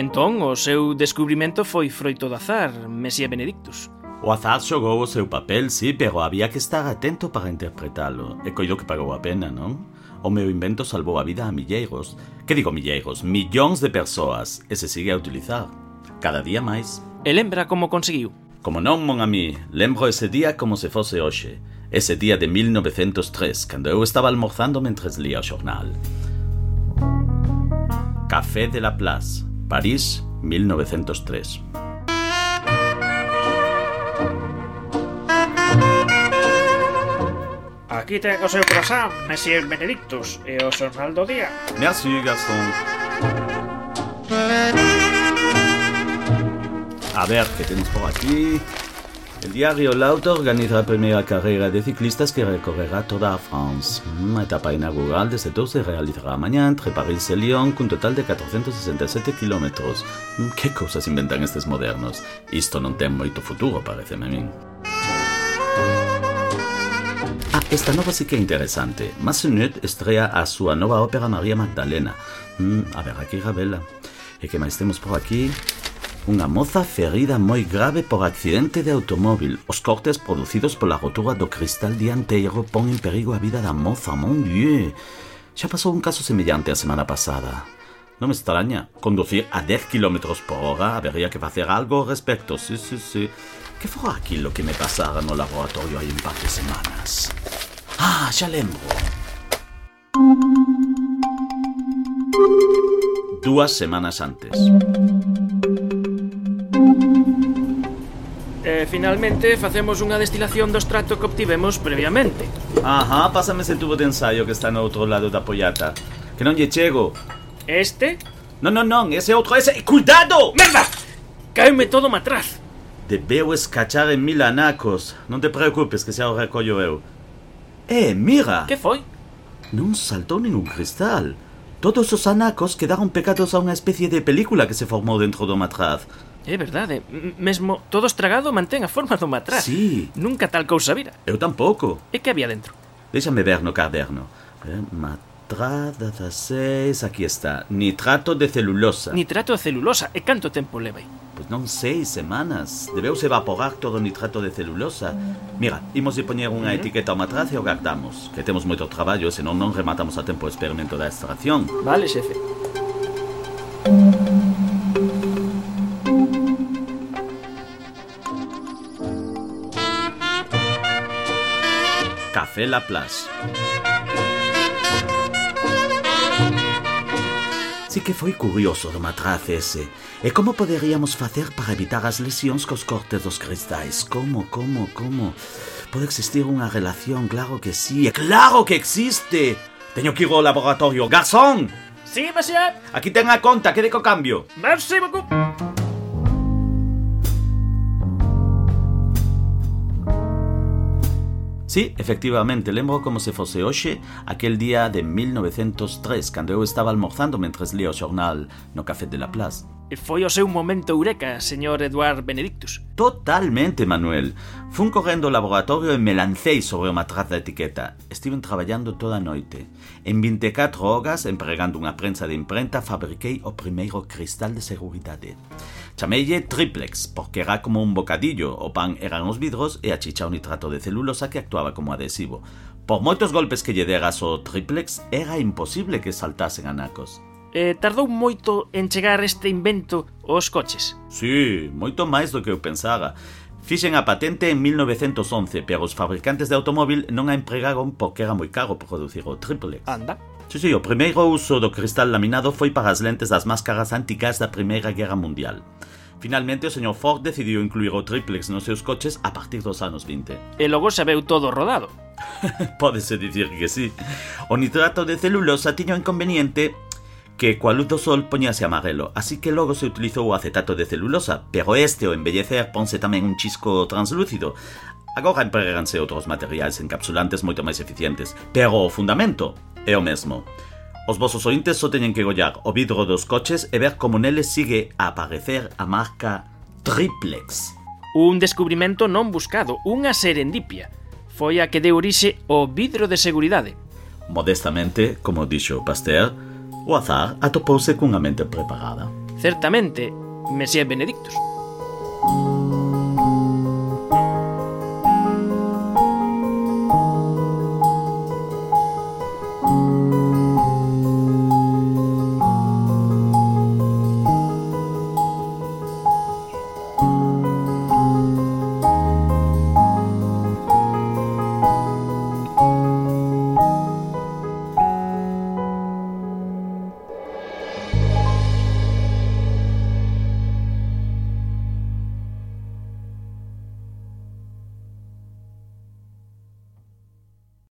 Entón, o seu descubrimento foi froito do azar, Mesía Benedictus. O azar xogou o seu papel, sí, pero había que estar atento para interpretalo. E coido que pagou a pena, non? O meu invento salvou a vida a milleiros. Que digo milleiros? Millóns de persoas. E se sigue a utilizar. Cada día máis. E lembra como conseguiu? Como non, mon ami. lembro ese día como se fose hoxe. Ese día de 1903, cando eu estaba almorzando mentres lía o xornal. Café de la Plaza París, 1903. Aquí ten o seu croissant, Monsieur Benedictus, e o xornal do día. Merci, garçon. A ver, ¿qué tenemos por aquí? El diario L'Auto organiza la primera carrera de ciclistas que recorrerá toda France. Una etapa inaugural desde todo se realizará mañana entre París y Lyon con un total de 467 kilómetros. ¿Qué cosas inventan estos modernos? Isto non ten moito futuro, parece a min. Ah, esta nova sí que é interesante. Massenet estrella a súa nova ópera María Magdalena. Mm, a ver, aquí Ravela. E que máis temos por aquí? Unha moza ferida moi grave por accidente de automóvil. Os cortes producidos pola rotura do cristal dianteiro pon en perigo a vida da moza, mon dieu. Xa pasou un caso semellante a semana pasada. Non me extraña. Conducir a 10 km por hora habería que facer algo ao respecto. Sí, sí, sí. Que fora aquilo que me pasara no laboratorio hai un par de semanas? Ah, xa lembro. Dúas semanas antes. E finalmente facemos unha destilación do extracto que obtivemos previamente. Ajá, pásame ese tubo de ensayo que está no outro lado da pollata. Que non lle chego. Este? Non, non, non, ese outro, ese... ¡Cuidado! Merda! Caime todo matraz. Debeu escachar en mil anacos. Non te preocupes que xa o recollo eu. Eh, mira! Que foi? Non saltou ningún cristal. Todos os anacos quedaron pegados a unha especie de película que se formou dentro do matraz. É verdade, mesmo todo estragado mantén a forma do matraz. Sí. Nunca tal cousa vira. Eu tampouco. E que había dentro? Déxame ver no caderno. Eh, matraz 16, aquí está. Nitrato de celulosa. Nitrato de celulosa, e canto tempo levai? Pois non sei, semanas. Debeuse evaporar todo o nitrato de celulosa. Mira, imos de poñer unha etiqueta ao matraz e o gardamos. Que temos moito traballo, senón non rematamos a tempo o experimento da extracción. Vale, xefe. Café La Place. Sí que foi curioso do matraz ese. E como poderíamos facer para evitar as lesións cos cortes dos cristais? Como, como, como? Pode existir unha relación? Claro que sí. E claro que existe! Teño que ir ao laboratorio. Garzón! Sí, monsieur. Aquí ten a conta, que de co cambio? Merci beaucoup. Sí, efectivamente, lembro como se fose hoxe aquel día de 1903 cando eu estaba almorzando mentres lia o xornal no Café de la Plaza. E foi o seu momento eureka, señor Eduard Benedictus. Totalmente, Manuel. Fun correndo ao laboratorio e me lancei sobre o matraz da etiqueta. Estiven traballando toda a noite. En 24 horas, empregando unha prensa de imprenta, fabriquei o primeiro cristal de seguridade. Chameille triplex, porque era como un bocadillo, o pan eran os vidros e a chicha o nitrato de celulosa que actuaba como adhesivo. Por moitos golpes que lle degas o triplex, era imposible que saltasen anacos. Eh, tardou moito en chegar este invento aos coches. Sí, moito máis do que eu pensaba. Fixen a patente en 1911, pero os fabricantes de automóvil non a empregaron porque era moi caro producir o triplex. Anda. Sí, sí, o primeiro uso do cristal laminado foi para as lentes das máscaras antigas da Primeira Guerra Mundial. Finalmente, o señor Ford decidiu incluir o triplex nos seus coches a partir dos anos 20. E logo xa veu todo rodado. Pódese dicir que sí. O nitrato de celulosa tiña o inconveniente que coa luz do sol poñase amarelo, así que logo se utilizou o acetato de celulosa, pero este ao embellecer ponse tamén un chisco translúcido. Agora empreganse outros materiais encapsulantes moito máis eficientes, pero o fundamento É o mesmo. Os vosos ointes só teñen que gollar o vidro dos coches e ver como neles sigue a aparecer a marca Triplex. Un descubrimento non buscado, unha serendipia. Foi a que deu orixe o vidro de seguridade. Modestamente, como dixo Pasteur, o azar atopouse cunha mente preparada. Certamente, Mesías Benedictus.